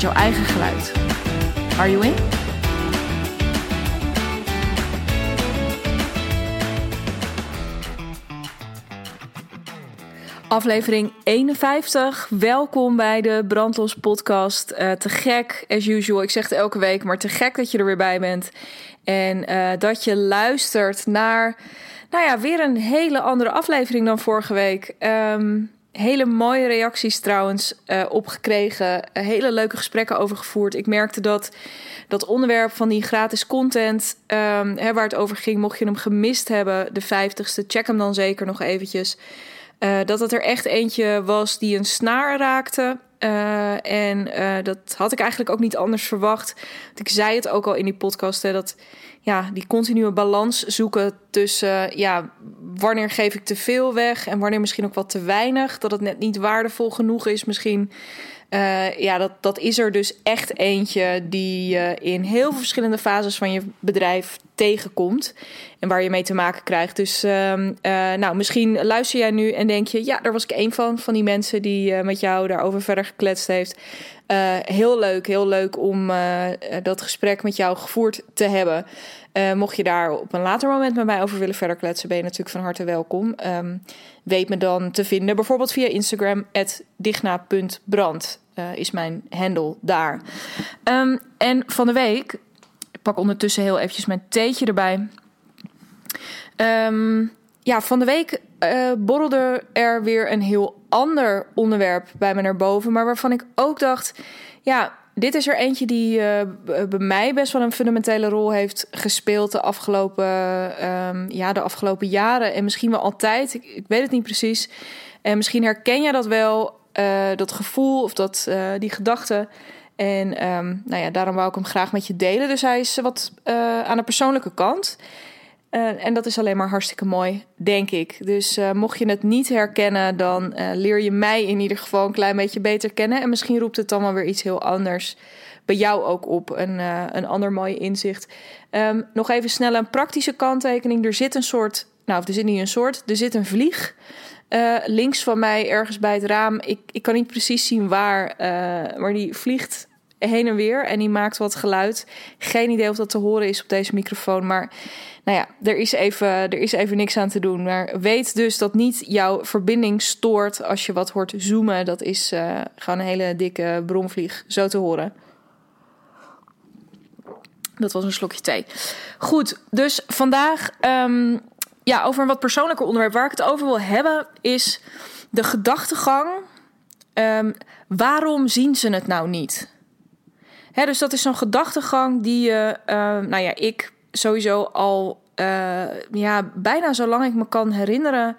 jouw eigen geluid. Are you in? Aflevering 51. Welkom bij de Brandlos podcast. Uh, te gek, as usual. Ik zeg het elke week, maar te gek dat je er weer bij bent. En uh, dat je luistert naar, nou ja, weer een hele andere aflevering dan vorige week. Um, hele mooie reacties trouwens uh, opgekregen. hele leuke gesprekken over gevoerd. Ik merkte dat dat onderwerp van die gratis content, um, hè, waar het over ging, mocht je hem gemist hebben, de vijftigste, check hem dan zeker nog eventjes. Uh, dat het er echt eentje was die een snaar raakte. En dat had ik eigenlijk ook niet anders verwacht. Ik zei het ook al in die podcast, dat ja, die continue balans zoeken tussen ja, wanneer geef ik te veel weg en wanneer misschien ook wat te weinig. Dat het net niet waardevol genoeg is misschien. Uh, ja, dat, dat is er dus echt eentje die je in heel veel verschillende fases van je bedrijf tegenkomt. En waar je mee te maken krijgt. Dus uh, uh, nou, misschien luister jij nu en denk je... ja, daar was ik een van, van die mensen die uh, met jou daarover verder gekletst heeft. Heel leuk, heel leuk om dat gesprek met jou gevoerd te hebben. mocht je daar op een later moment met mij over willen verder kletsen... ben je natuurlijk van harte welkom. Um, weet me dan te vinden, bijvoorbeeld via Instagram... digna.brand is mijn handle daar. Um, en van de week ik pak ondertussen heel eventjes mijn theetje erbij. Um, ja, van de week borrelde er weer een heel ander onderwerp bij me naar boven. Maar waarvan ik ook dacht, ja, dit is er eentje die uh, bij mij best wel een fundamentele rol heeft gespeeld de afgelopen, um, ja, de afgelopen jaren. En misschien wel altijd, ik, weet het niet precies. En misschien herken je dat wel, uh, dat gevoel of dat, die gedachte. En um, nou ja, daarom wou ik hem graag met je delen. Dus hij is wat aan de persoonlijke kant. Uh, en dat is alleen maar hartstikke mooi, denk ik. Dus uh, mocht je het niet herkennen, dan leer je mij in ieder geval een klein beetje beter kennen. En misschien roept het dan wel weer iets heel anders bij jou ook op. Een, een ander mooi inzicht. Um, nog even snel een praktische kanttekening. Er zit een soort, nou, er zit niet een soort, er zit een vlieg. Links van mij, ergens bij het raam. Ik, ik kan niet precies zien waar, uh, maar die vliegt heen en weer en die maakt wat geluid. Geen idee of dat te horen is op deze microfoon, maar nou ja, er is even, er is even niks aan te doen. Maar weet dus dat niet jouw verbinding stoort als je wat hoort zoomen. Dat is uh, gewoon een hele dikke bromvlieg, zo te horen. Dat was een slokje thee. Goed, dus vandaag um, ja, over een wat persoonlijker onderwerp. Waar ik het over wil hebben is de gedachtegang. Um, waarom zien ze het nou niet? Dus dat is zo'n gedachtegang die je, uh, nou ja, ik sowieso al uh, ja, bijna zolang ik me kan herinneren.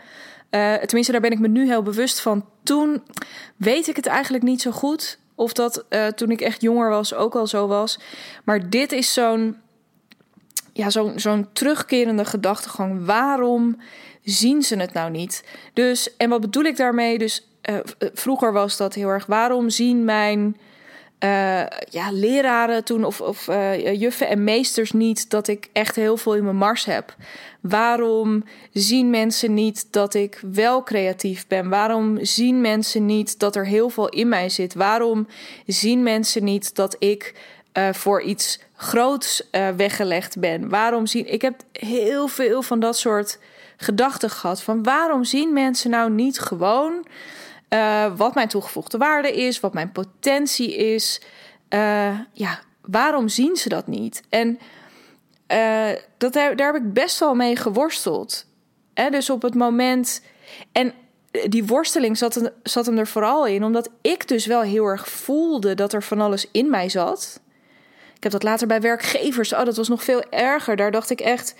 Uh, tenminste, daar ben ik me nu heel bewust van. Toen weet ik het eigenlijk niet zo goed. Of dat toen ik echt jonger was ook al zo was. Maar dit is zo'n ja, zo'n zo'n terugkerende gedachtegang. Waarom zien ze het nou niet? Dus, en wat bedoel ik daarmee? Dus vroeger was dat heel erg. Waarom zien mijn uh, ja, leraren toen of, of uh, juffen en meesters niet dat ik echt heel veel in mijn mars heb? Waarom zien mensen niet dat ik wel creatief ben? Waarom zien mensen niet dat er heel veel in mij zit? Waarom zien mensen niet dat ik uh, voor iets groots weggelegd ben? Waarom zien ik heb heel veel van dat soort gedachten gehad van waarom zien mensen nou niet gewoon uh, wat mijn toegevoegde waarde is, wat mijn potentie is. Uh, ja, waarom zien ze dat niet? En uh, dat, daar, daar heb ik best wel mee geworsteld. Hè, dus op het moment. En die worsteling zat, zat hem er vooral in, omdat ik dus wel heel erg voelde dat er van alles in mij zat. Ik heb dat later bij werkgevers. Oh, dat was nog veel erger. Daar dacht ik echt.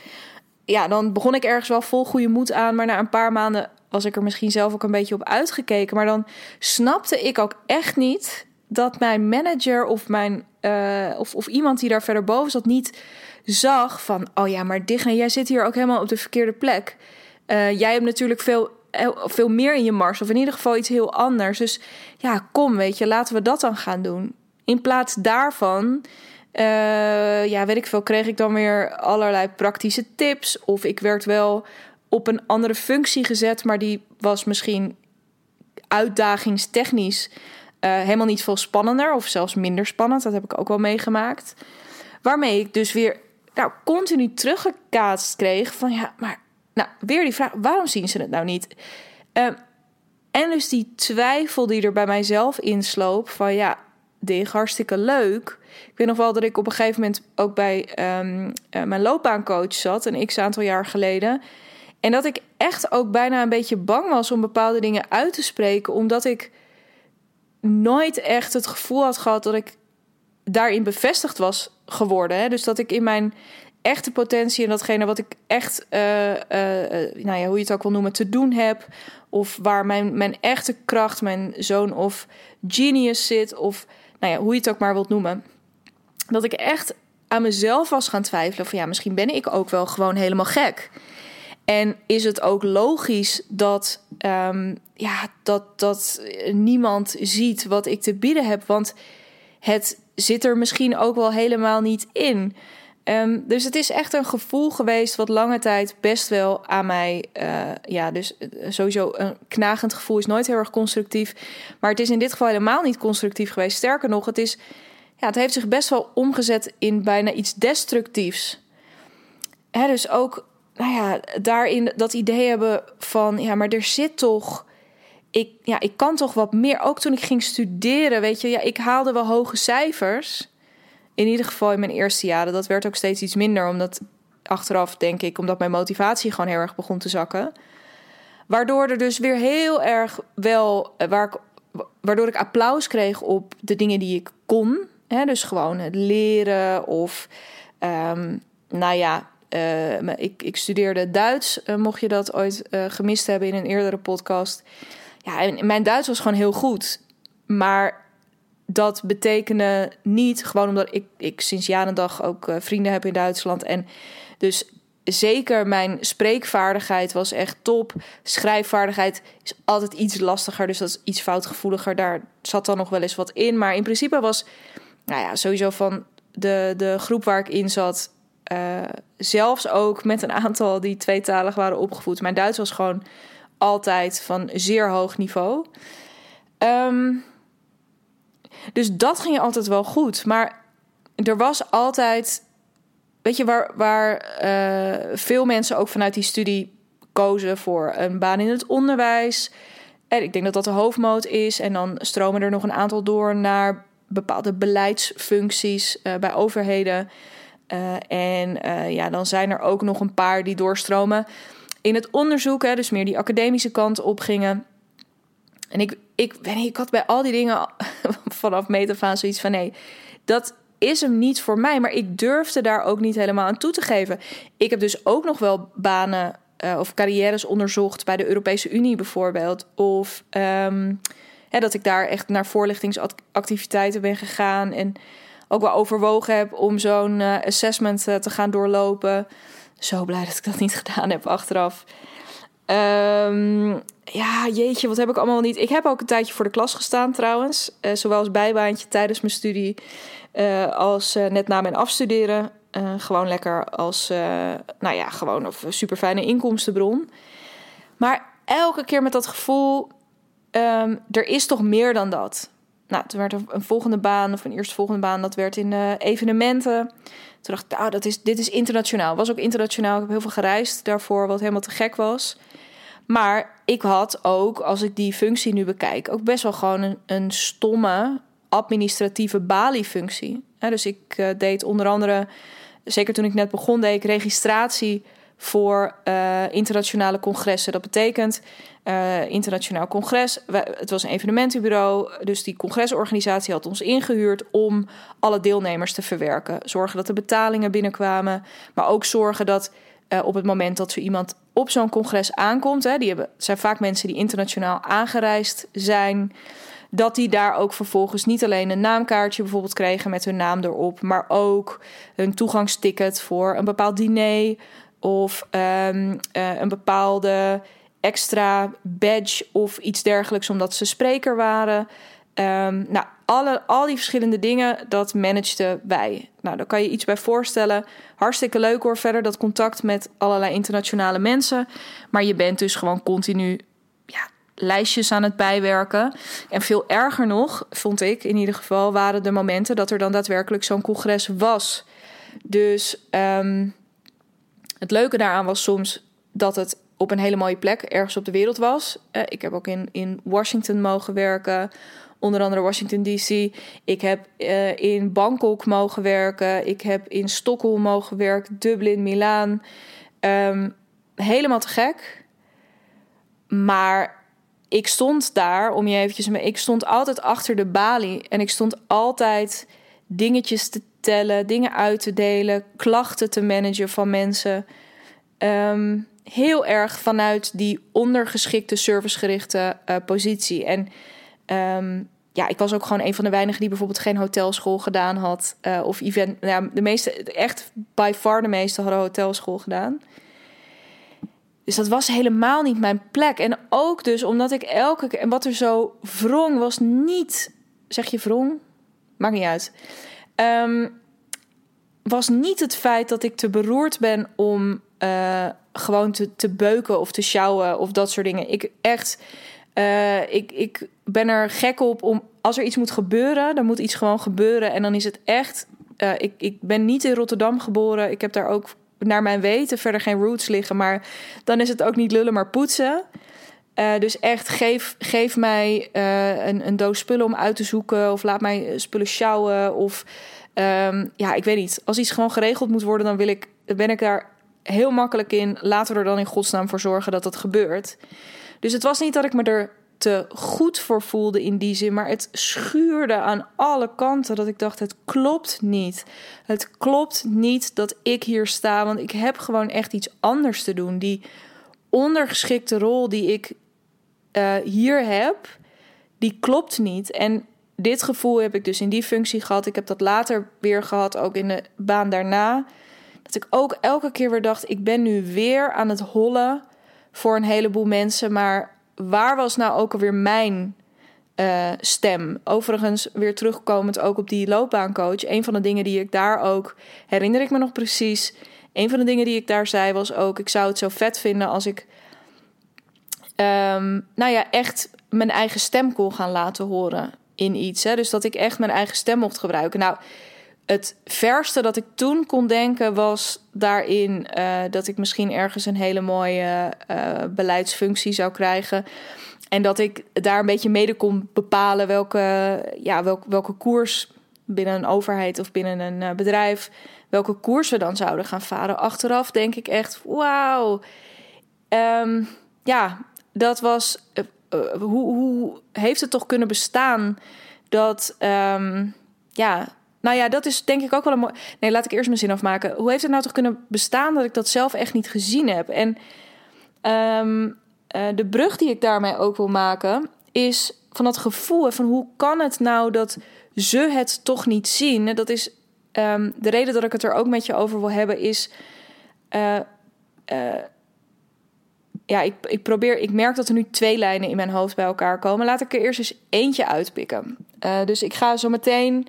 Ja, dan begon ik ergens wel vol goede moed aan. Maar na een paar maanden was ik er misschien zelf ook een beetje op uitgekeken. Maar dan snapte ik ook echt niet dat mijn manager of, mijn, uh, of, of iemand die daar verder boven zat niet zag van... oh ja, maar Digne, jij zit hier ook helemaal op de verkeerde plek. Uh, jij hebt natuurlijk veel, veel meer in je mars, of in ieder geval iets heel anders. Dus ja, kom, weet je, laten we dat dan gaan doen. In plaats daarvan... Uh, ja, weet ik veel, kreeg ik dan weer allerlei praktische tips. Of ik werd wel op een andere functie gezet, maar die was misschien uitdagingstechnisch uh, helemaal niet veel spannender of zelfs minder spannend. Dat heb ik ook wel meegemaakt. Waarmee ik dus weer nou, continu teruggekaatst kreeg van ja, maar nou, weer die vraag, waarom zien ze het nou niet? Uh, en dus die twijfel die er bij mijzelf insloop van ja, dit hartstikke leuk. Ik weet nog wel dat ik op een gegeven moment ook bij um, uh, mijn loopbaancoach zat, een x aantal jaar geleden. En dat ik echt ook bijna een beetje bang was om bepaalde dingen uit te spreken, omdat ik nooit echt het gevoel had gehad dat ik daarin bevestigd was geworden. Hè? Dus dat ik in mijn echte potentie en datgene wat ik echt, uh, uh, nou ja, hoe je het ook wil noemen, te doen heb. Of waar mijn, mijn echte kracht, mijn zoon of genius zit. Of nou ja, hoe je het ook maar wilt noemen. Dat ik echt aan mezelf was gaan twijfelen van ja, misschien ben ik ook wel gewoon helemaal gek. En is het ook logisch dat, um, ja, dat, dat niemand ziet wat ik te bieden heb? Want het zit er misschien ook wel helemaal niet in. Um, dus het is echt een gevoel geweest wat lange tijd best wel aan mij. Uh, ja, dus eh, sowieso een knagend gevoel is nooit heel erg constructief. Maar het is in dit geval helemaal niet constructief geweest. Sterker nog, het, is, ja, het heeft zich best wel omgezet in bijna iets destructiefs. Hè, dus ook nou ja, daarin dat idee hebben van, ja, maar er zit toch, ik, ja, ik kan toch wat meer. Ook toen ik ging studeren, weet je, ja, ik haalde wel hoge cijfers. In ieder geval in mijn eerste jaren. Dat werd ook steeds iets minder, omdat achteraf denk ik, omdat mijn motivatie gewoon heel erg begon te zakken. Waardoor er dus weer heel erg wel, eh, waar ik, waardoor ik applaus kreeg op de dingen die ik kon. Hè, dus gewoon het leren of, um, nou ja, uh, ik, ik, studeerde Duits, uh, mocht je dat ooit uh, gemist hebben in een eerdere podcast. Ja, en mijn Duits was gewoon heel goed. Maar dat betekende niet, gewoon omdat ik, ik sinds jaren dag ook vrienden heb in Duitsland. En dus zeker mijn spreekvaardigheid was echt top. Schrijfvaardigheid is altijd iets lastiger, dus dat is iets foutgevoeliger. Daar zat dan nog wel eens wat in. Maar in principe was, nou ja, sowieso van de, de groep waar ik in zat uh, zelfs ook met een aantal die tweetalig waren opgevoed. Mijn Duits was gewoon altijd van zeer hoog niveau. Um, dus dat ging altijd wel goed. Maar er was altijd. Weet je, waar, waar uh, veel mensen ook vanuit die studie kozen voor een baan in het onderwijs. En ik denk dat dat de hoofdmoot is. En dan stromen er nog een aantal door naar bepaalde beleidsfuncties uh, bij overheden. Uh, en uh, ja, dan zijn er ook nog een paar die doorstromen in het onderzoek, hè, dus meer die academische kant op gingen. En ik, ik, ik had bij al die dingen vanaf metafaan zoiets van: nee, dat is hem niet voor mij. Maar ik durfde daar ook niet helemaal aan toe te geven. Ik heb dus ook nog wel banen uh, of carrières onderzocht bij de Europese Unie bijvoorbeeld. Of um, hè, dat ik daar echt naar voorlichtingsactiviteiten ben gegaan. En ook wel overwogen heb om zo'n uh, assessment uh, te gaan doorlopen. Zo blij dat ik dat niet gedaan heb achteraf. Um, ja, jeetje, wat heb ik allemaal niet. Ik heb ook een tijdje voor de klas gestaan trouwens. Uh, zowel als bijbaantje tijdens mijn studie als net na mijn afstuderen. gewoon lekker als, nou ja, gewoon of super fijne inkomstenbron. Maar elke keer met dat gevoel, um, er is toch meer dan dat. Nou, toen werd er een volgende baan, of een eerste volgende baan, dat werd in uh, evenementen. Toen dacht ik, nou, dat is, dit is internationaal. Was ook internationaal. Ik heb heel veel gereisd daarvoor, wat helemaal te gek was. Maar ik had ook, als ik die functie nu bekijk, ook best wel gewoon een, een stomme administratieve baliefunctie. Ja, dus ik uh, deed onder andere, zeker toen ik net begon, deed ik registratie voor uh, internationale congressen. Dat betekent uh, internationaal congres. Het was een evenementenbureau, dus die congresorganisatie had ons ingehuurd om alle deelnemers te verwerken. Zorgen dat de betalingen binnenkwamen, maar ook zorgen dat uh, op het moment dat zo iemand op zo'n congres aankomt, hè, die hebben, zijn vaak mensen die internationaal aangereisd zijn. dat die daar ook vervolgens niet alleen een naamkaartje bijvoorbeeld kregen met hun naam erop, maar ook een toegangsticket voor een bepaald diner of um, uh, een bepaalde extra badge of iets dergelijks omdat ze spreker waren. Um, nou, alle, al die verschillende dingen, dat manageden wij. Nou, daar kan je iets bij voorstellen. Hartstikke leuk hoor, verder dat contact met allerlei internationale mensen. Maar je bent dus gewoon continu ja, lijstjes aan het bijwerken. En veel erger nog, vond ik in ieder geval, waren de momenten dat er dan daadwerkelijk zo'n congres was. Dus um, het leuke daaraan was soms dat het op een hele mooie plek ergens op de wereld was. Uh, ik heb ook in, in Washington mogen werken onder andere Washington DC. Ik heb uh, in Bangkok mogen werken. Ik heb in Stockholm mogen werken, Dublin, Milaan. Um, helemaal te gek. Maar ik stond daar, om je eventjes... Ik stond altijd achter de balie. En ik stond altijd dingetjes te tellen, dingen uit te delen... klachten te managen van mensen... Um, heel erg vanuit die ondergeschikte servicegerichte uh, positie. En um, ja, ik was ook gewoon een van de weinigen die bijvoorbeeld geen hotelschool gedaan had. Uh, of event. Ja, de meeste, echt by far de meeste hadden hotelschool gedaan. Dus dat was helemaal niet mijn plek. En ook dus omdat ik elke keer. En wat er zo wrong was niet. Zeg je wrong? Maakt niet uit. Um, was niet het feit dat ik te beroerd ben om uh, gewoon te, te beuken of te sjouwen of dat soort dingen. Ik echt uh, ik, ik ben er gek op om als er iets moet gebeuren, dan moet iets gewoon gebeuren. En dan is het echt. Uh, ik, ik ben niet in Rotterdam geboren. Ik heb daar ook naar mijn weten verder geen roots liggen. Maar dan is het ook niet lullen, maar poetsen. Uh, dus echt, geef, geef mij uh, een, een doos spullen om uit te zoeken. Of laat mij spullen sjouwen. Of um, ja, ik weet niet. Als iets gewoon geregeld moet worden, dan wil ik, ben ik daar heel makkelijk in. Laten we er dan in godsnaam voor zorgen dat dat gebeurt. Dus het was niet dat ik me er te goed voor voelde in die zin, maar het schuurde aan alle kanten dat ik dacht: het klopt niet. Het klopt niet dat ik hier sta, want ik heb gewoon echt iets anders te doen. Die ondergeschikte rol die ik uh, hier heb, die klopt niet. En dit gevoel heb ik dus in die functie gehad. Ik heb dat later weer gehad, ook in de baan daarna. Dat ik ook elke keer weer dacht: ik ben nu weer aan het hollen voor een heleboel mensen. Maar waar was nou ook alweer mijn uh, stem? Overigens, weer terugkomend ook op die loopbaancoach. Een van de dingen die ik daar ook, herinner ik me nog precies. Een van de dingen die ik daar zei was ook: ik zou het zo vet vinden als ik, um, nou ja, echt mijn eigen stem kon gaan laten horen in iets. Hè? Dus dat ik echt mijn eigen stem mocht gebruiken. Nou het verste dat ik toen kon denken was daarin uh, dat ik misschien ergens een hele mooie uh, beleidsfunctie zou krijgen. En dat ik daar een beetje mede kon bepalen welke, ja, welke, koers binnen een overheid of binnen een uh, bedrijf, welke koers we dan zouden gaan varen. Achteraf denk ik echt, wauw. Um, ja, dat was. hoe, hoe heeft het toch kunnen bestaan dat. Um, ja, nou ja, dat is denk ik ook wel een mooi. Nee, laat ik eerst mijn zin afmaken. Hoe heeft het nou toch kunnen bestaan dat ik dat zelf echt niet gezien heb? En um, uh, de brug die ik daarmee ook wil maken is van dat gevoel van hoe kan het nou dat ze het toch niet zien? Dat is um, de reden dat ik het er ook met je over wil hebben is. Uh, ja, ik, ik probeer. Ik merk dat er nu twee lijnen in mijn hoofd bij elkaar komen. Laat ik er eerst eens eentje uitpikken. Uh, dus ik ga zo meteen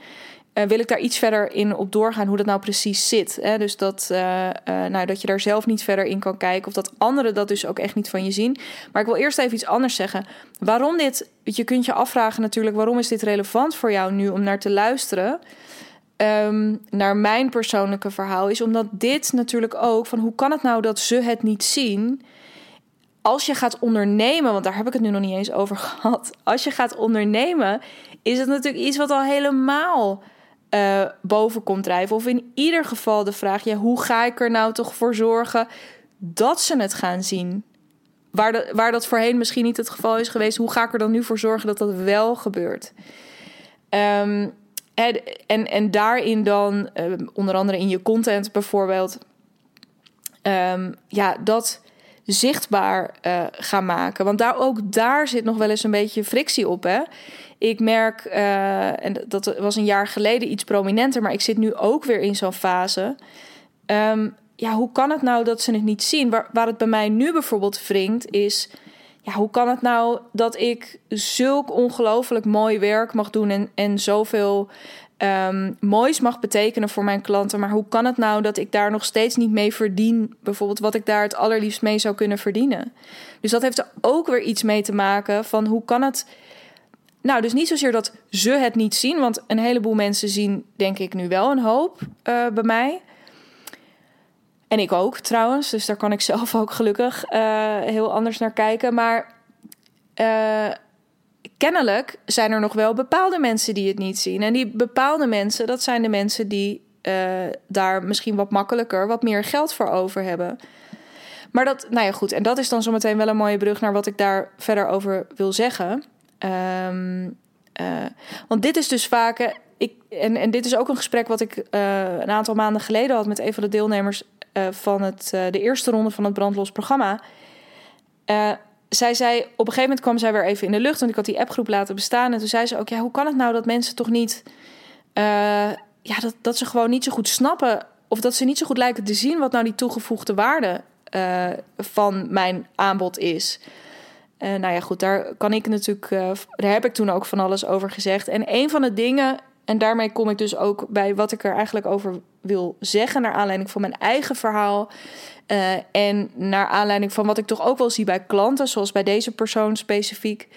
uh, wil ik daar iets verder in op doorgaan hoe dat nou precies zit. Hè? Dus dat, uh, nou, dat je daar zelf niet verder in kan kijken. Of dat anderen dat dus ook echt niet van je zien. Maar ik wil eerst even iets anders zeggen. Waarom dit, je kunt je afvragen natuurlijk... waarom is dit relevant voor jou nu om naar te luisteren... Um, naar mijn persoonlijke verhaal... is omdat dit natuurlijk ook... van hoe kan het nou dat ze het niet zien... Als je gaat ondernemen, want daar heb ik het nu nog niet eens over gehad. Als je gaat ondernemen, is het natuurlijk iets wat al helemaal uh, boven komt drijven. Of in ieder geval de vraag: ja, hoe ga ik er nou toch voor zorgen dat ze het gaan zien? Waar, waar dat voorheen misschien niet het geval is geweest, hoe ga ik er dan nu voor zorgen dat dat wel gebeurt? En, en, en daarin dan, uh, onder andere in je content bijvoorbeeld, um, ja, dat zichtbaar uh, gaan maken. Want daar, ook daar zit nog wel eens een beetje frictie op. Hè? Ik merk, uh, en dat was een jaar geleden iets prominenter, maar ik zit nu ook weer in zo'n fase. Um, ja, hoe kan het nou dat ze het niet zien? Waar, waar het bij mij nu bijvoorbeeld wringt, is ja, hoe kan het nou dat ik zulk ongelooflijk mooi werk mag doen en, en zoveel um, moois mag betekenen voor mijn klanten. Maar hoe kan het nou dat ik daar nog steeds niet mee verdien? Bijvoorbeeld wat ik daar het allerliefst mee zou kunnen verdienen. Dus dat heeft er ook weer iets mee te maken van hoe kan het. Nou, dus niet zozeer dat ze het niet zien, want een heleboel mensen zien, denk ik, nu wel een hoop uh, bij mij. En ik ook trouwens, dus daar kan ik zelf ook gelukkig uh, heel anders naar kijken. Maar uh, kennelijk zijn er nog wel bepaalde mensen die het niet zien. En die bepaalde mensen, dat zijn de mensen die uh, daar misschien wat makkelijker, wat meer geld voor over hebben. Maar dat, nou ja, goed. En dat is dan zometeen wel een mooie brug naar wat ik daar verder over wil zeggen. Um, uh, want dit is dus vaak. Ik, en, en dit is ook een gesprek wat ik een aantal maanden geleden had met een van de deelnemers van het, de eerste ronde van het Brandlos programma zij zei, op een gegeven moment kwam zij weer even in de lucht. Want ik had die appgroep laten bestaan. En toen zei ze ook, ja, hoe kan het nou dat mensen toch niet... Uh, ja, dat, dat ze gewoon niet zo goed snappen... of dat ze niet zo goed lijken te zien... wat nou die toegevoegde waarde uh, van mijn aanbod is. Uh, nou ja, goed, daar kan ik natuurlijk... daar heb ik toen ook van alles over gezegd. En een van de dingen... en daarmee kom ik dus ook bij wat ik er eigenlijk over wil zeggen... naar aanleiding van mijn eigen verhaal... Uh, en naar aanleiding van wat ik toch ook wel zie bij klanten, zoals bij deze persoon specifiek.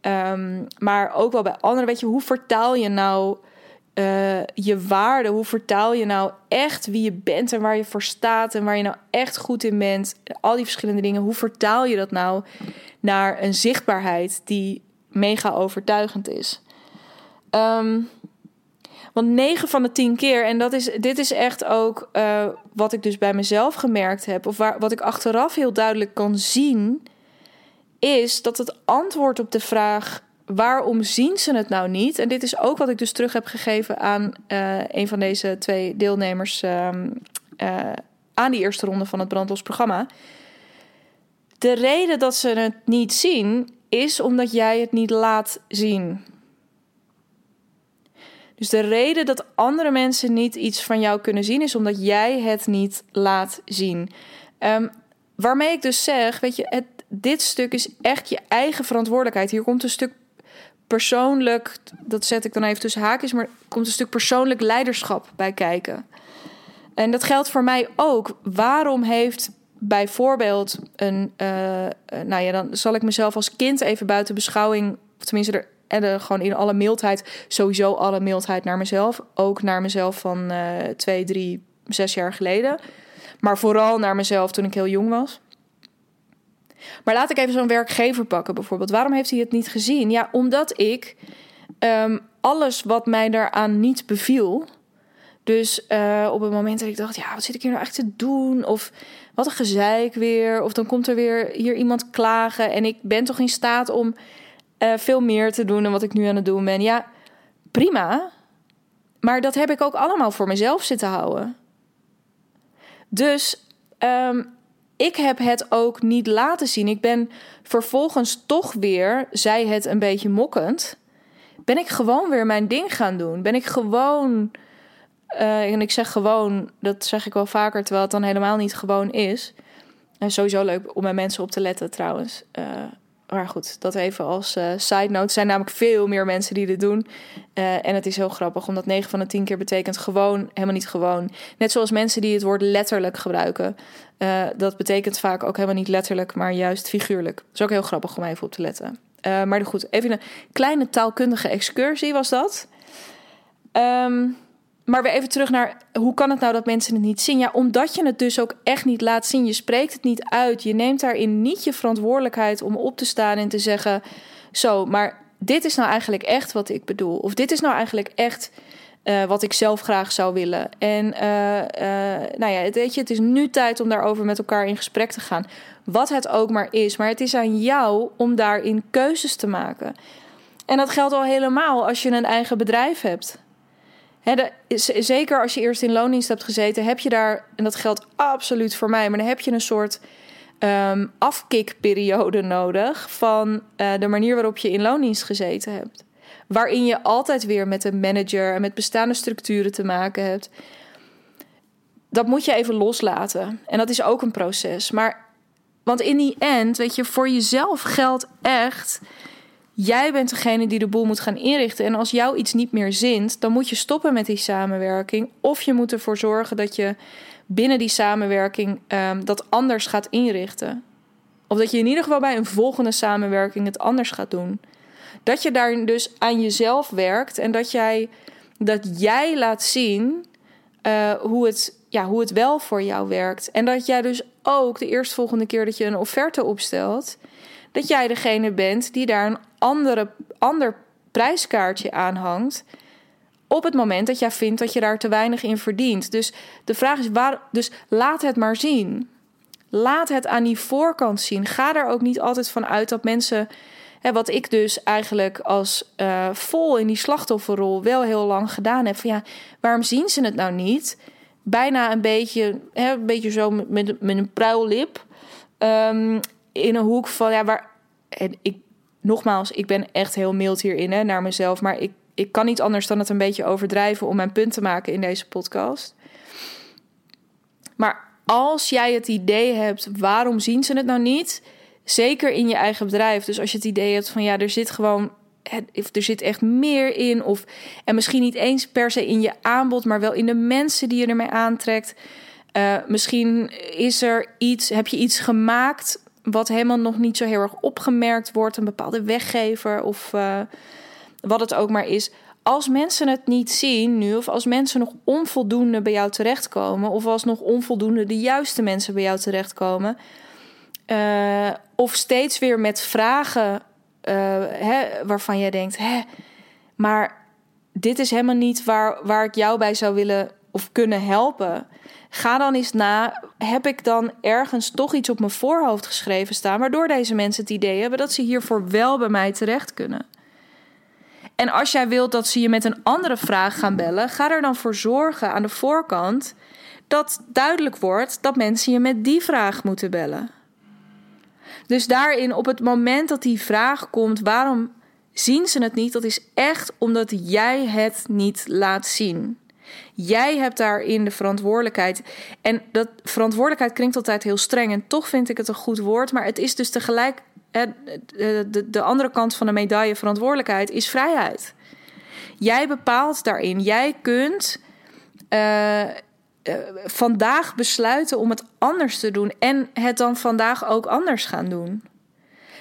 Um, maar ook wel bij anderen. Weet je, hoe vertaal je nou uh, je waarde? Hoe vertaal je nou echt wie je bent en waar je voor staat en waar je nou echt goed in bent? Al die verschillende dingen. Hoe vertaal je dat nou naar een zichtbaarheid die mega overtuigend is? Um, want 9 van de 10 keer, en dat is, dit is echt ook uh, wat ik dus bij mezelf gemerkt heb, of waar, wat ik achteraf heel duidelijk kan zien, is dat het antwoord op de vraag waarom zien ze het nou niet? En dit is ook wat ik dus terug heb gegeven aan uh, een van deze twee deelnemers uh, uh, aan die eerste ronde van het brandlos programma. De reden dat ze het niet zien is omdat jij het niet laat zien. Dus de reden dat andere mensen niet iets van jou kunnen zien, is omdat jij het niet laat zien. Um, waarmee ik dus zeg, weet je, dit stuk is echt je eigen verantwoordelijkheid. Hier komt een stuk persoonlijk, dat zet ik dan even tussen haakjes, maar komt een stuk persoonlijk leiderschap bij kijken. En dat geldt voor mij ook. Waarom heeft bijvoorbeeld een, uh, nou ja, dan zal ik mezelf als kind even buiten beschouwing, of tenminste er en gewoon in alle mildheid, sowieso alle mildheid naar mezelf. Ook naar mezelf van uh, twee, drie, zes jaar geleden. Maar vooral naar mezelf toen ik heel jong was. Maar laat ik even zo'n werkgever pakken bijvoorbeeld. Waarom heeft hij het niet gezien? Ja, omdat ik um, alles wat mij daaraan niet beviel. Dus uh, op het moment dat ik dacht, ja, wat zit ik hier nou echt te doen? Of wat een gezeik weer. Of dan komt er weer hier iemand klagen. En ik ben toch in staat om uh, veel meer te doen dan wat ik nu aan het doen ben. Ja, prima. Maar dat heb ik ook allemaal voor mezelf zitten houden. Dus um, ik heb het ook niet laten zien. Ik ben vervolgens toch weer, zij het een beetje mokkend, ben ik gewoon weer mijn ding gaan doen. Ben ik gewoon, uh, en ik zeg gewoon, dat zeg ik wel vaker, terwijl het dan helemaal niet gewoon is. En sowieso leuk om bij mensen op te letten trouwens. Uh, maar goed, dat even als uh, side note. Er zijn namelijk veel meer mensen die dit doen. Uh, en het is heel grappig, omdat 9 van de 10 keer betekent gewoon, helemaal niet gewoon. Net zoals mensen die het woord letterlijk gebruiken. Uh, dat betekent vaak ook helemaal niet letterlijk, maar juist figuurlijk. Dat is ook heel grappig om even op te letten. maar goed, even een kleine taalkundige excursie was dat. Um, maar weer even terug naar hoe kan het nou dat mensen het niet zien? Ja, omdat je het dus ook echt niet laat zien. Je spreekt het niet uit. Je neemt daarin niet je verantwoordelijkheid om op te staan en te zeggen: Zo, maar dit is nou eigenlijk echt wat ik bedoel. Of dit is nou eigenlijk echt uh, wat ik zelf graag zou willen. En uh, uh, nou ja, weet je, het is nu tijd om daarover met elkaar in gesprek te gaan. Wat het ook maar is. Maar het is aan jou om daarin keuzes te maken. En dat geldt al helemaal als je een eigen bedrijf hebt zeker als je eerst in loondienst hebt gezeten, heb je daar, en dat geldt absoluut voor mij, maar dan heb je een soort um, afkikperiode nodig van uh, de manier waarop je in loondienst gezeten hebt. Waarin je altijd weer met een manager en met bestaande structuren te maken hebt. Dat moet je even loslaten. En dat is ook een proces. Maar, want in die end, weet je, voor jezelf geldt echt. Jij bent degene die de boel moet gaan inrichten. En als jou iets niet meer zint, dan moet je stoppen met die samenwerking. Of je moet ervoor zorgen dat je binnen die samenwerking um, dat anders gaat inrichten. Of dat je in ieder geval bij een volgende samenwerking het anders gaat doen. Dat je daar dus aan jezelf werkt en dat jij, dat jij laat zien uh, hoe, het, ja, hoe het wel voor jou werkt. En dat jij dus ook de eerstvolgende keer dat je een offerte opstelt, dat jij degene bent die daar een andere, ander prijskaartje aan hangt op het moment dat jij vindt dat je daar te weinig in verdient. Dus de vraag is, waar, dus laat het maar zien. Laat het aan die voorkant zien. Ga er ook niet altijd van uit dat mensen, hè, wat ik dus eigenlijk als uh, vol in die slachtofferrol wel heel lang gedaan heb. Van ja, waarom zien ze het nou niet? Bijna een beetje, hè, een beetje zo met, met een pruillip. Um, in een hoek van ja, waar. En ik, nogmaals, ik ben echt heel mild hierin hè, naar mezelf. Maar ik ik kan niet anders dan het een beetje overdrijven om mijn punt te maken in deze podcast. Maar als jij het idee hebt, waarom zien ze het nou niet? Zeker in je eigen bedrijf. Dus als je het idee hebt van ja, er zit gewoon. Er zit echt meer in. Of, en misschien niet eens per se in je aanbod, maar wel in de mensen die je ermee aantrekt. Uh, misschien is er iets, heb je iets gemaakt wat helemaal nog niet zo heel erg opgemerkt wordt. Een bepaalde weggever of. Uh, wat het ook maar is. Als mensen het niet zien nu, of als mensen nog onvoldoende bij jou terechtkomen, of als nog onvoldoende de juiste mensen bij jou terechtkomen, uh, of steeds weer met vragen uh, hè, waarvan jij denkt: hè, maar dit is helemaal niet waar, waar ik jou bij zou willen of kunnen helpen. Ga dan eens na, heb ik dan ergens toch iets op mijn voorhoofd geschreven staan, waardoor deze mensen het idee hebben dat ze hiervoor wel bij mij terecht kunnen. En als jij wilt dat ze je met een andere vraag gaan bellen, ga er dan voor zorgen aan de voorkant dat duidelijk wordt dat mensen je met die vraag moeten bellen. Dus daarin, op het moment dat die vraag komt, waarom zien ze het niet? Dat is echt omdat jij het niet laat zien. Jij hebt daarin de verantwoordelijkheid. En dat verantwoordelijkheid klinkt altijd heel streng. En toch vind ik het een goed woord. Maar het is dus tegelijk de, de andere kant van de medaille verantwoordelijkheid is vrijheid. Jij bepaalt daarin. Jij kunt uh, uh, vandaag besluiten om het anders te doen en het dan vandaag ook anders gaan doen.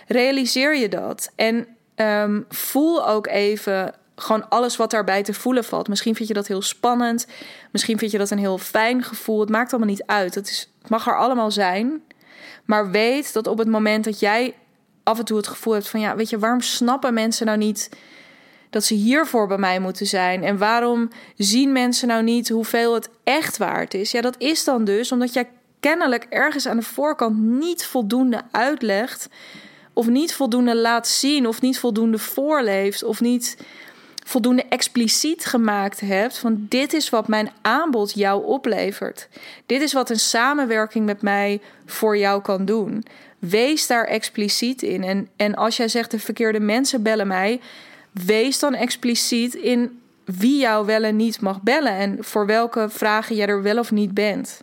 Realiseer je dat en um, voel ook even gewoon alles wat daarbij te voelen valt. Misschien vind je dat heel spannend, misschien vind je dat een heel fijn gevoel. Het maakt allemaal niet uit. Het, is, het mag er allemaal zijn. Maar weet dat op het moment dat jij af en toe het gevoel hebt van ja, weet je, waarom snappen mensen nou niet dat ze hiervoor bij mij moeten zijn? En waarom zien mensen nou niet hoeveel het echt waard is? Ja, dat is dan dus omdat jij kennelijk ergens aan de voorkant niet voldoende uitlegt, of niet voldoende laat zien, of niet voldoende voorleeft, of niet voldoende expliciet gemaakt hebt van dit is wat mijn aanbod jou oplevert. Dit is wat een samenwerking met mij voor jou kan doen. Wees daar expliciet in. En, en als jij zegt de verkeerde mensen bellen mij, wees dan expliciet in wie jou wel en niet mag bellen en voor welke vragen jij er wel of niet bent.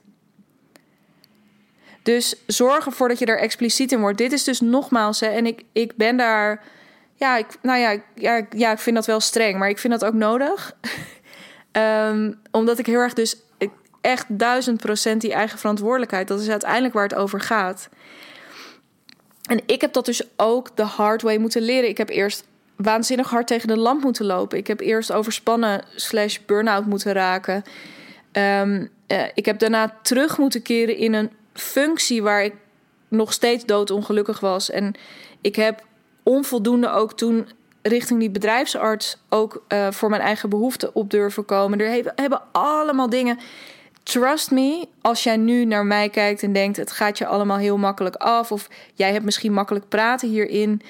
Dus zorg ervoor dat je er expliciet in wordt. Dit is dus nogmaals, hè, en ik, ik ben daar. Ja, ik, nou ja, ja, ja, ik vind dat wel streng, maar ik vind dat ook nodig. um, omdat ik heel erg dus echt duizend procent die eigen verantwoordelijkheid, dat is uiteindelijk waar het over gaat. En ik heb dat dus ook de hard way moeten leren. Ik heb eerst waanzinnig hard tegen de lamp moeten lopen. Ik heb eerst overspannen slash burn-out moeten raken. Um, uh, ik heb daarna terug moeten keren in een functie waar ik nog steeds doodongelukkig was. En ik heb onvoldoende ook toen richting die bedrijfsarts ook uh, voor mijn eigen behoeften op durven komen. Er hebben allemaal dingen Trust me, als jij nu naar mij kijkt en denkt: het gaat je allemaal heel makkelijk af, of jij hebt misschien makkelijk praten hierin,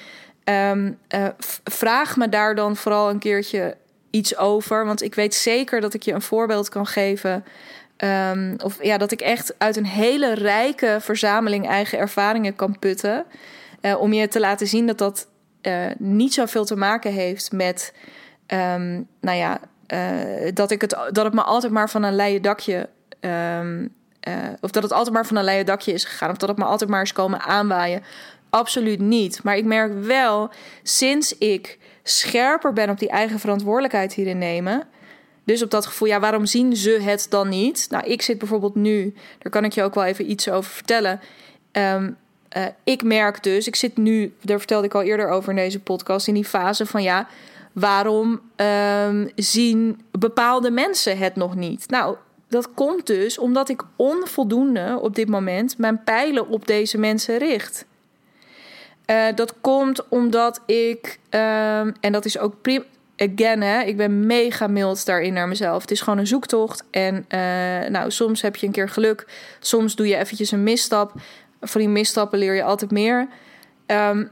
um, uh, vraag me daar dan vooral een keertje iets over. Want ik weet zeker dat ik je een voorbeeld kan geven ehm, of ja, dat ik echt uit een hele rijke verzameling eigen ervaringen kan putten. Uh, om je te laten zien dat dat uh, niet zoveel te maken heeft met, um, nou ja, uh, dat, ik het, dat het me altijd maar van een leien dakje. Um, of dat het altijd maar van een leien dakje is gegaan. Of dat het me altijd maar is komen aanwaaien. Absoluut niet. Maar ik merk wel, sinds ik scherper ben op die eigen verantwoordelijkheid hierin nemen. Dus op dat gevoel, ja, waarom zien ze het dan niet? Nou, ik zit bijvoorbeeld nu, daar kan ik je ook wel even iets over vertellen. Um, uh, ik merk dus, ik zit nu, daar vertelde ik al eerder over in deze podcast, in die fase van ja, waarom um, zien bepaalde mensen het nog niet? Nou, dat komt dus omdat ik onvoldoende op dit moment mijn pijlen op deze mensen richt. Uh, dat komt omdat ik, um, en dat is ook. Again, hè, ik ben mega mild daarin naar mezelf. Het is gewoon een zoektocht. En uh, nou, soms heb je een keer geluk. Soms doe je eventjes een misstap. Van die misstappen leer je altijd meer. Um,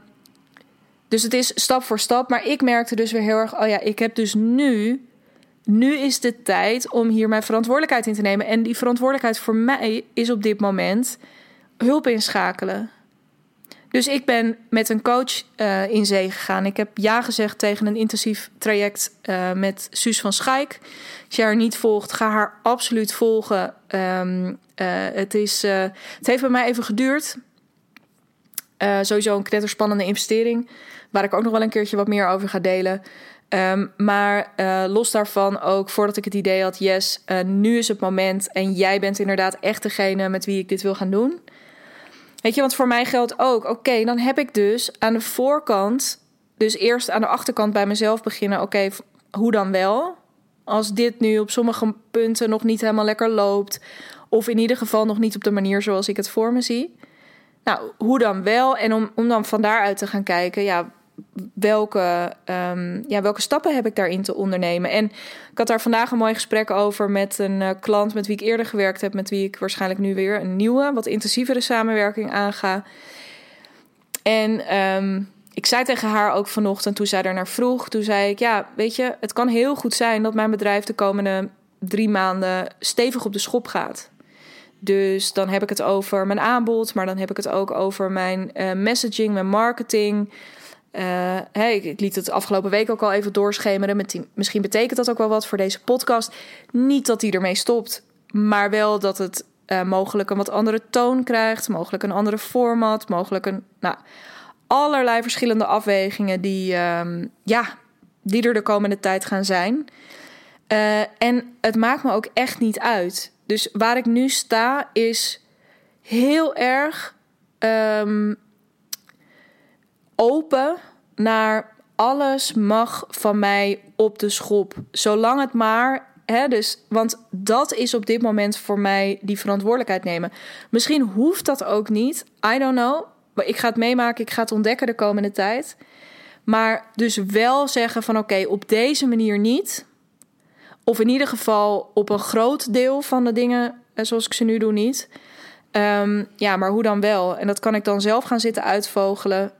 dus het is stap voor stap. Maar ik merkte dus weer heel erg: oh ja, ik heb dus nu. Nu is de tijd om hier mijn verantwoordelijkheid in te nemen. En die verantwoordelijkheid voor mij is op dit moment hulp inschakelen. Dus ik ben met een coach uh, in zee gegaan. Ik heb ja gezegd tegen een intensief traject uh, met Suus van Schaik. Als je haar niet volgt, ga haar absoluut volgen. Um, uh, het, is, het heeft bij mij even geduurd. sowieso een knetterspannende investering. Waar ik ook nog wel een keertje wat meer over ga delen. Um, maar los daarvan ook, voordat ik het idee had... yes, nu is het moment en jij bent inderdaad echt degene met wie ik dit wil gaan doen... Weet je, want voor mij geldt ook, oké, dan heb ik dus aan de voorkant, dus eerst aan de achterkant bij mezelf beginnen, oké, hoe dan wel? Als dit nu op sommige punten nog niet helemaal lekker loopt, of in ieder geval nog niet op de manier zoals ik het voor me zie. Nou, hoe dan wel? En om, om dan van daaruit te gaan kijken, ja, welke, um, ja, welke stappen heb ik daarin te ondernemen? En ik had daar vandaag een mooi gesprek over met een uh, klant met wie ik eerder gewerkt heb, met wie ik waarschijnlijk nu weer een nieuwe, wat intensievere samenwerking aanga. En um, ik zei tegen haar ook vanochtend, toen zij er naar vroeg, toen zei ik: Ja, weet je, het kan heel goed zijn dat mijn bedrijf de komende drie maanden stevig op de schop gaat. Dus dan heb ik het over mijn aanbod, maar dan heb ik het ook over mijn uh, messaging, mijn marketing. Uh, ik liet het afgelopen week ook al even doorschemeren. Met misschien betekent dat ook wel wat voor deze podcast. Niet dat die ermee stopt, maar wel dat het uh, mogelijk een wat andere toon krijgt. Mogelijk een andere format. Mogelijk een. Nou, allerlei verschillende afwegingen die, um, ja, die er de komende tijd gaan zijn. Uh, en het maakt me ook echt niet uit. Dus waar ik nu sta is heel erg. Um, open naar alles mag van mij op de schop. Zolang het maar. Hè, dus, want dat is op dit moment voor mij die verantwoordelijkheid nemen. Misschien hoeft dat ook niet. I don't know. Ik ga het meemaken. Ik ga het ontdekken de komende tijd. Maar dus wel zeggen van oké, op deze manier niet. Of in ieder geval op een groot deel van de dingen zoals ik ze nu doe niet. Um, ja, maar hoe dan wel? En dat kan ik dan zelf gaan zitten uitvogelen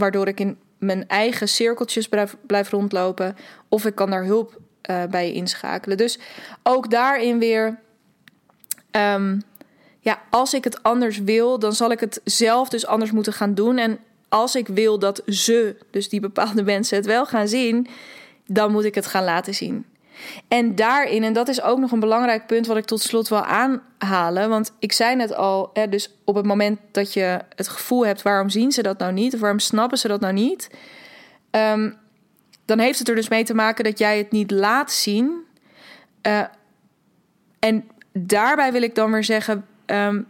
waardoor ik in mijn eigen cirkeltjes blijf, rondlopen. Of ik kan daar hulp uh, bij inschakelen. Dus ook daarin weer. Um, ja, als ik het anders wil, dan zal ik het zelf dus anders moeten gaan doen. En als ik wil dat ze, dus die bepaalde mensen, het wel gaan zien, dan moet ik het gaan laten zien. En daarin, en dat is ook nog een belangrijk punt wat ik tot slot wil aanhalen. Want ik zei net al, hè, dus op het moment dat je het gevoel hebt, waarom zien ze dat nou niet? Of waarom snappen ze dat nou niet? Um, dan heeft het er dus mee te maken dat jij het niet laat zien. Uh, en daarbij wil ik dan weer zeggen. Um,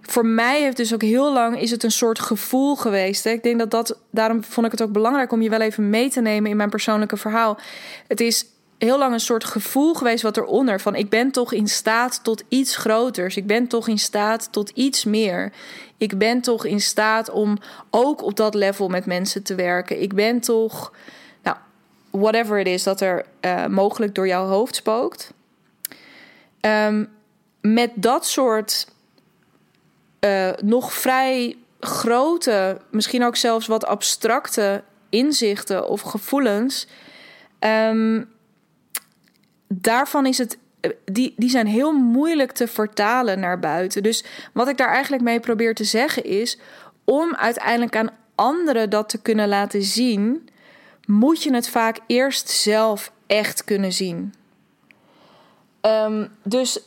voor mij heeft dus ook heel lang is het een soort gevoel geweest. Hè? Ik denk dat dat daarom vond ik het ook belangrijk om je wel even mee te nemen in mijn persoonlijke verhaal. Het is heel lang een soort gevoel geweest wat eronder. Van ik ben toch in staat tot iets groters. Ik ben toch in staat tot iets meer. Ik ben toch in staat om ook op dat level met mensen te werken. Ik ben toch, nou, whatever it is dat er uh, mogelijk door jouw hoofd spookt. Um, met dat soort uh, nog vrij grote, misschien ook zelfs wat abstracte inzichten of gevoelens. Um, daarvan is het die, die zijn heel moeilijk te vertalen naar buiten. Dus wat ik daar eigenlijk mee probeer te zeggen is: om uiteindelijk aan anderen dat te kunnen laten zien, moet je het vaak eerst zelf echt kunnen zien. Um, dus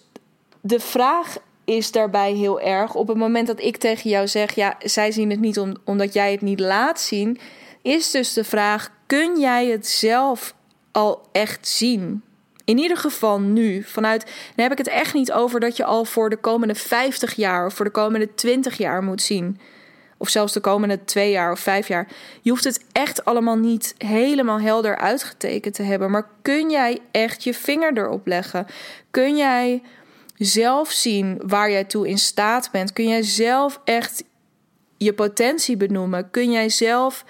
de vraag is daarbij heel erg. Op het moment dat ik tegen jou zeg, ja, zij zien het niet omdat jij het niet laat zien, is dus de vraag: kun jij het zelf al echt zien? In ieder geval nu. Vanuit, dan heb ik het echt niet over dat je al voor de komende 50 jaar of voor de komende 20 jaar moet zien. Of zelfs de komende twee jaar of vijf jaar. Je hoeft het echt allemaal niet helemaal helder uitgetekend te hebben. Maar kun jij echt je vinger erop leggen? Kun jij zelf zien waar jij toe in staat bent? Kun jij zelf echt je potentie benoemen? Kun jij zelf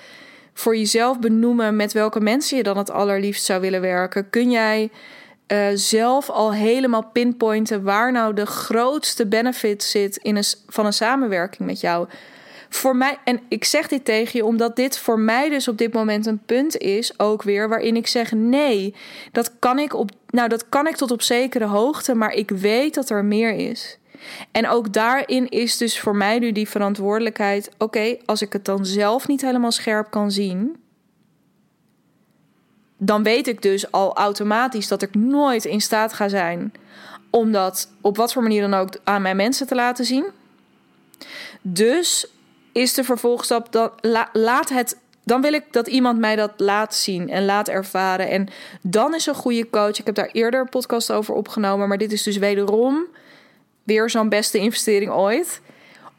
voor jezelf benoemen met welke mensen je dan het allerliefst zou willen werken? Kun jij uh, zelf al helemaal pinpointen waar nou de grootste benefit zit in een, van een samenwerking met jou? Voor mij, en ik zeg dit tegen je omdat dit voor mij dus op dit moment een punt is, ook weer, waarin ik zeg: nee, dat kan ik op, nou, dat kan ik tot op zekere hoogte, maar ik weet dat er meer is. En ook daarin is dus voor mij nu die verantwoordelijkheid: oké, als ik het dan zelf niet helemaal scherp kan zien, dan weet ik dus al automatisch dat ik nooit in staat ga zijn om dat op wat voor manier dan ook aan mijn mensen te laten zien. Dus is de vervolgstap dat laat het. Dan wil ik dat iemand mij dat laat zien en laat ervaren. En dan is een goede coach. Ik heb daar eerder een podcast over opgenomen. Maar dit is dus wederom weer zo'n beste investering ooit.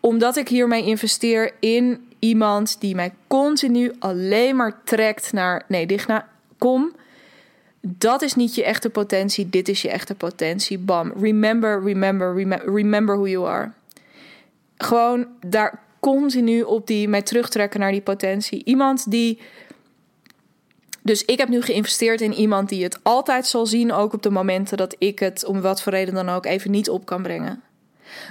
Omdat ik hiermee investeer in iemand die mij continu alleen maar trekt naar. Nee, Digna, kom. Dat is niet je echte potentie. Dit is je echte potentie. Bam. Remember, remember, remember, who you are. Gewoon daar continu op die mij terugtrekken naar die potentie. Iemand die. Dus ik heb nu geïnvesteerd in iemand die het altijd zal zien, ook op de momenten dat ik het om wat voor reden dan ook even niet op kan brengen.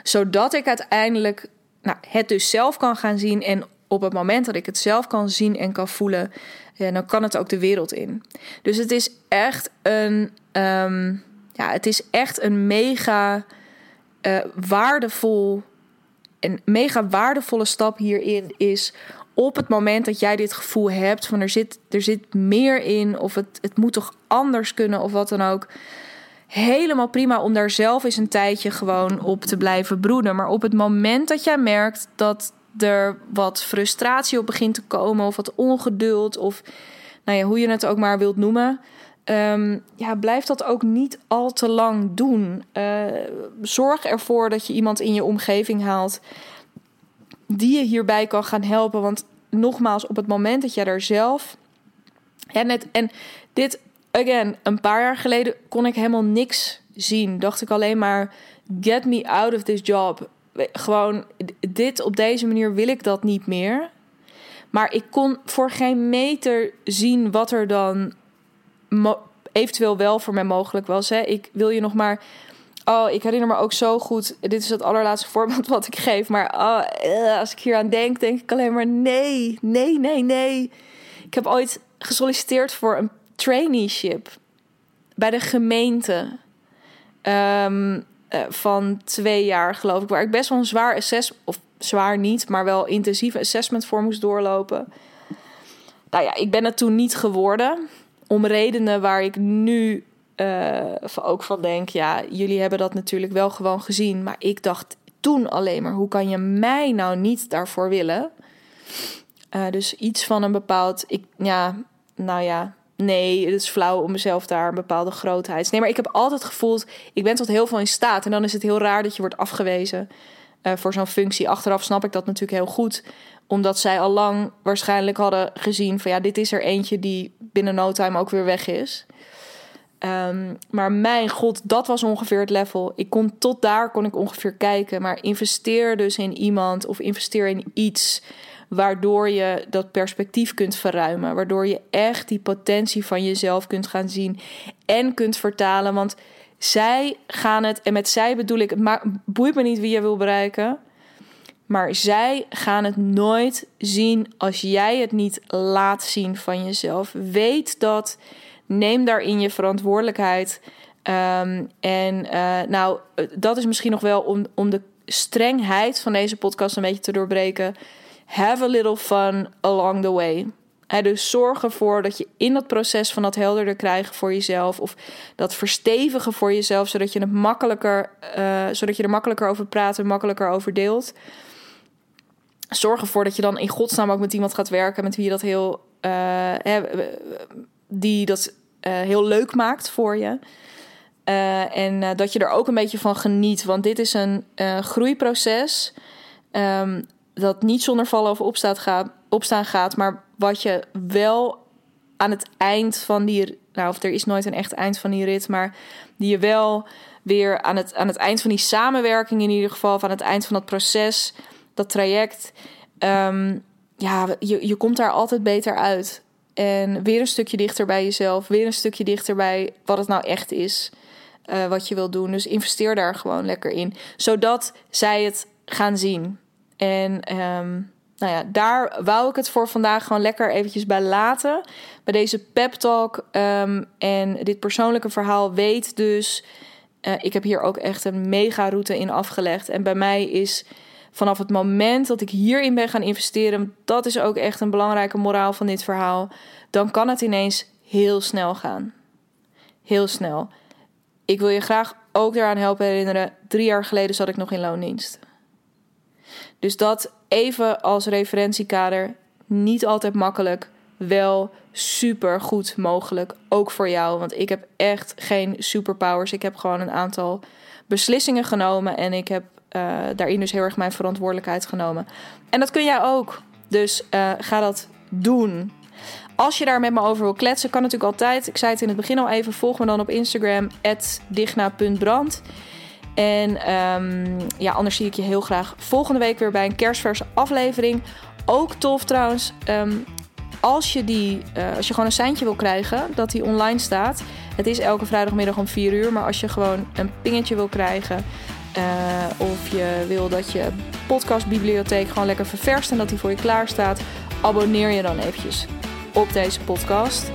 Zodat ik uiteindelijk nou, het dus zelf kan gaan zien en op het moment dat ik het zelf kan zien en kan voelen, ja, dan kan het ook de wereld in. Dus het is echt een, ehm, ja, het is echt een mega uh, waardevol een mega waardevolle stap hierin is op het moment dat jij dit gevoel hebt van er zit, er zit meer in of het, het moet toch anders kunnen of wat dan ook. Helemaal prima om daar zelf eens een tijdje gewoon op te blijven broeden. Maar op het moment dat jij merkt dat er wat frustratie op begint te komen of wat ongeduld of nou ja, hoe je het ook maar wilt noemen. Um, ja, blijf dat ook niet al te lang doen. Uh, zorg ervoor dat je iemand in je omgeving haalt die je hierbij kan gaan helpen. Want nogmaals, op het moment dat jij er zelf. Ja, net, en dit, again, een paar jaar geleden kon ik helemaal niks zien. Dacht ik alleen maar: get me out of this job. Gewoon, dit op deze manier wil ik dat niet meer. Maar ik kon voor geen meter zien wat er dan eventueel wel voor mij mogelijk was. Hè. Ik wil je nog maar. Oh, ik herinner me ook zo goed. Dit is het allerlaatste voorbeeld wat ik geef. Maar oh, eh, als ik hier aan denk, denk ik alleen maar nee, nee, nee, nee. Ik heb ooit gesolliciteerd voor een traineeship bij de gemeente. Um, van twee jaar, geloof ik. Waar ik best wel een zwaar assessment, of zwaar niet, maar wel intensieve assessment voor moest doorlopen. Nou ja, ik ben het toen niet geworden om redenen waar ik nu uh, ook van denk, ja, jullie hebben dat natuurlijk wel gewoon gezien, maar ik dacht toen alleen maar, hoe kan je mij nou niet daarvoor willen? Uh, dus iets van een bepaald, ik, ja, nou ja, nee, het is flauw om mezelf daar een bepaalde grootheid. Nee, maar ik heb altijd gevoeld, ik ben tot heel veel in staat. En dan is het heel raar dat je wordt afgewezen uh, voor zo'n functie. Achteraf snap ik dat natuurlijk heel goed omdat zij al lang waarschijnlijk hadden gezien van ja, dit is er eentje die binnen no time ook weer weg is. Um, maar mijn god, dat was ongeveer het level. Ik kon tot daar kon ik ongeveer kijken. Maar investeer dus in iemand of investeer in iets waardoor je dat perspectief kunt verruimen. Waardoor je echt die potentie van jezelf kunt gaan zien en kunt vertalen. Want zij gaan het, en met zij bedoel ik, het boeit me niet wie je wil bereiken. Maar zij gaan het nooit zien als jij het niet laat zien van jezelf. Weet dat. Neem daarin je verantwoordelijkheid. Ehm, en uh, nou, dat is misschien nog wel om, om de strengheid van deze podcast een beetje te doorbreken. Have a little fun along the way. En dus zorg ervoor dat je in dat proces van dat helderder krijgen voor jezelf, of dat verstevigen voor jezelf, zodat je, het makkelijker, uh, zodat je er makkelijker over praat en makkelijker over deelt. Zorg ervoor dat je dan in godsnaam ook met iemand gaat werken met wie je dat heel, uh, die dat uh, heel leuk maakt voor je. En dat je er ook een beetje van geniet. Want dit is een groeiproces. Um, dat niet zonder vallen of opstaan gaat, opstaan gaat. Maar wat je wel aan het eind van die. Nou, of er is nooit een echt eind van die rit. Maar die je wel weer aan het, aan het eind van die samenwerking, in ieder geval. Of aan het eind van dat proces, dat traject. Um, ja, je, je komt daar altijd beter uit. En weer een stukje dichter bij jezelf. Weer een stukje dichter bij wat het nou echt is. Uh, wat je wil doen. Dus investeer daar gewoon lekker in. Zodat zij het gaan zien. En um, nou ja, daar wou ik het voor vandaag gewoon lekker eventjes bij laten. Bij deze pep talk um, en dit persoonlijke verhaal weet dus... Uh, ik heb hier ook echt een mega route in afgelegd. En bij mij is vanaf het moment dat ik hierin ben gaan investeren... dat is ook echt een belangrijke moraal van dit verhaal... dan kan het ineens heel snel gaan. Heel snel. Ik wil je graag ook eraan helpen herinneren. Drie jaar geleden zat ik nog in loondienst. Dus dat even als referentiekader. Niet altijd makkelijk. Wel super goed mogelijk. Ook voor jou. Want ik heb echt geen superpowers. Ik heb gewoon een aantal beslissingen genomen. En ik heb uh, daarin dus heel erg mijn verantwoordelijkheid genomen. En dat kun jij ook. Dus uh, ga dat doen. Als je daar met me over wil kletsen, kan natuurlijk altijd. Ik zei het in het begin al even. Volg me dan op Instagram, digna.brand. En um, ja, anders zie ik je heel graag volgende week weer bij een kerstverse aflevering. Ook tof trouwens, um, als, je die, uh, als je gewoon een seintje wil krijgen dat die online staat. Het is elke vrijdagmiddag om 4 uur. Maar als je gewoon een pingetje wil krijgen. Uh, of je wil dat je podcastbibliotheek gewoon lekker ververst en dat die voor je klaar staat. Abonneer je dan eventjes op deze podcast.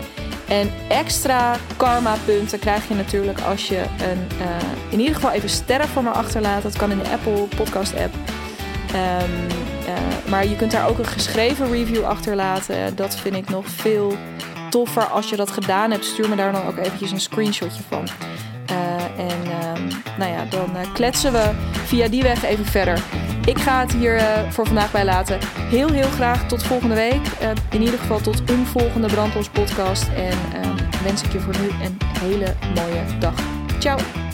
En extra karma punten krijg je natuurlijk als je een, uh, in ieder geval even sterren voor me achterlaat. Dat kan in de Apple podcast app. Um, uh, maar je kunt daar ook een geschreven review achterlaten. Dat vind ik nog veel toffer. Als je dat gedaan hebt, stuur me daar dan ook eventjes een screenshotje van. Uh, en um, nou ja, dan kletsen we via die weg even verder. Ik ga het hier uh, voor vandaag bij laten. Heel, heel graag tot volgende week. Uh, in ieder geval tot een volgende Brandlos podcast. En uh, wens ik je voor nu een hele mooie dag. Ciao!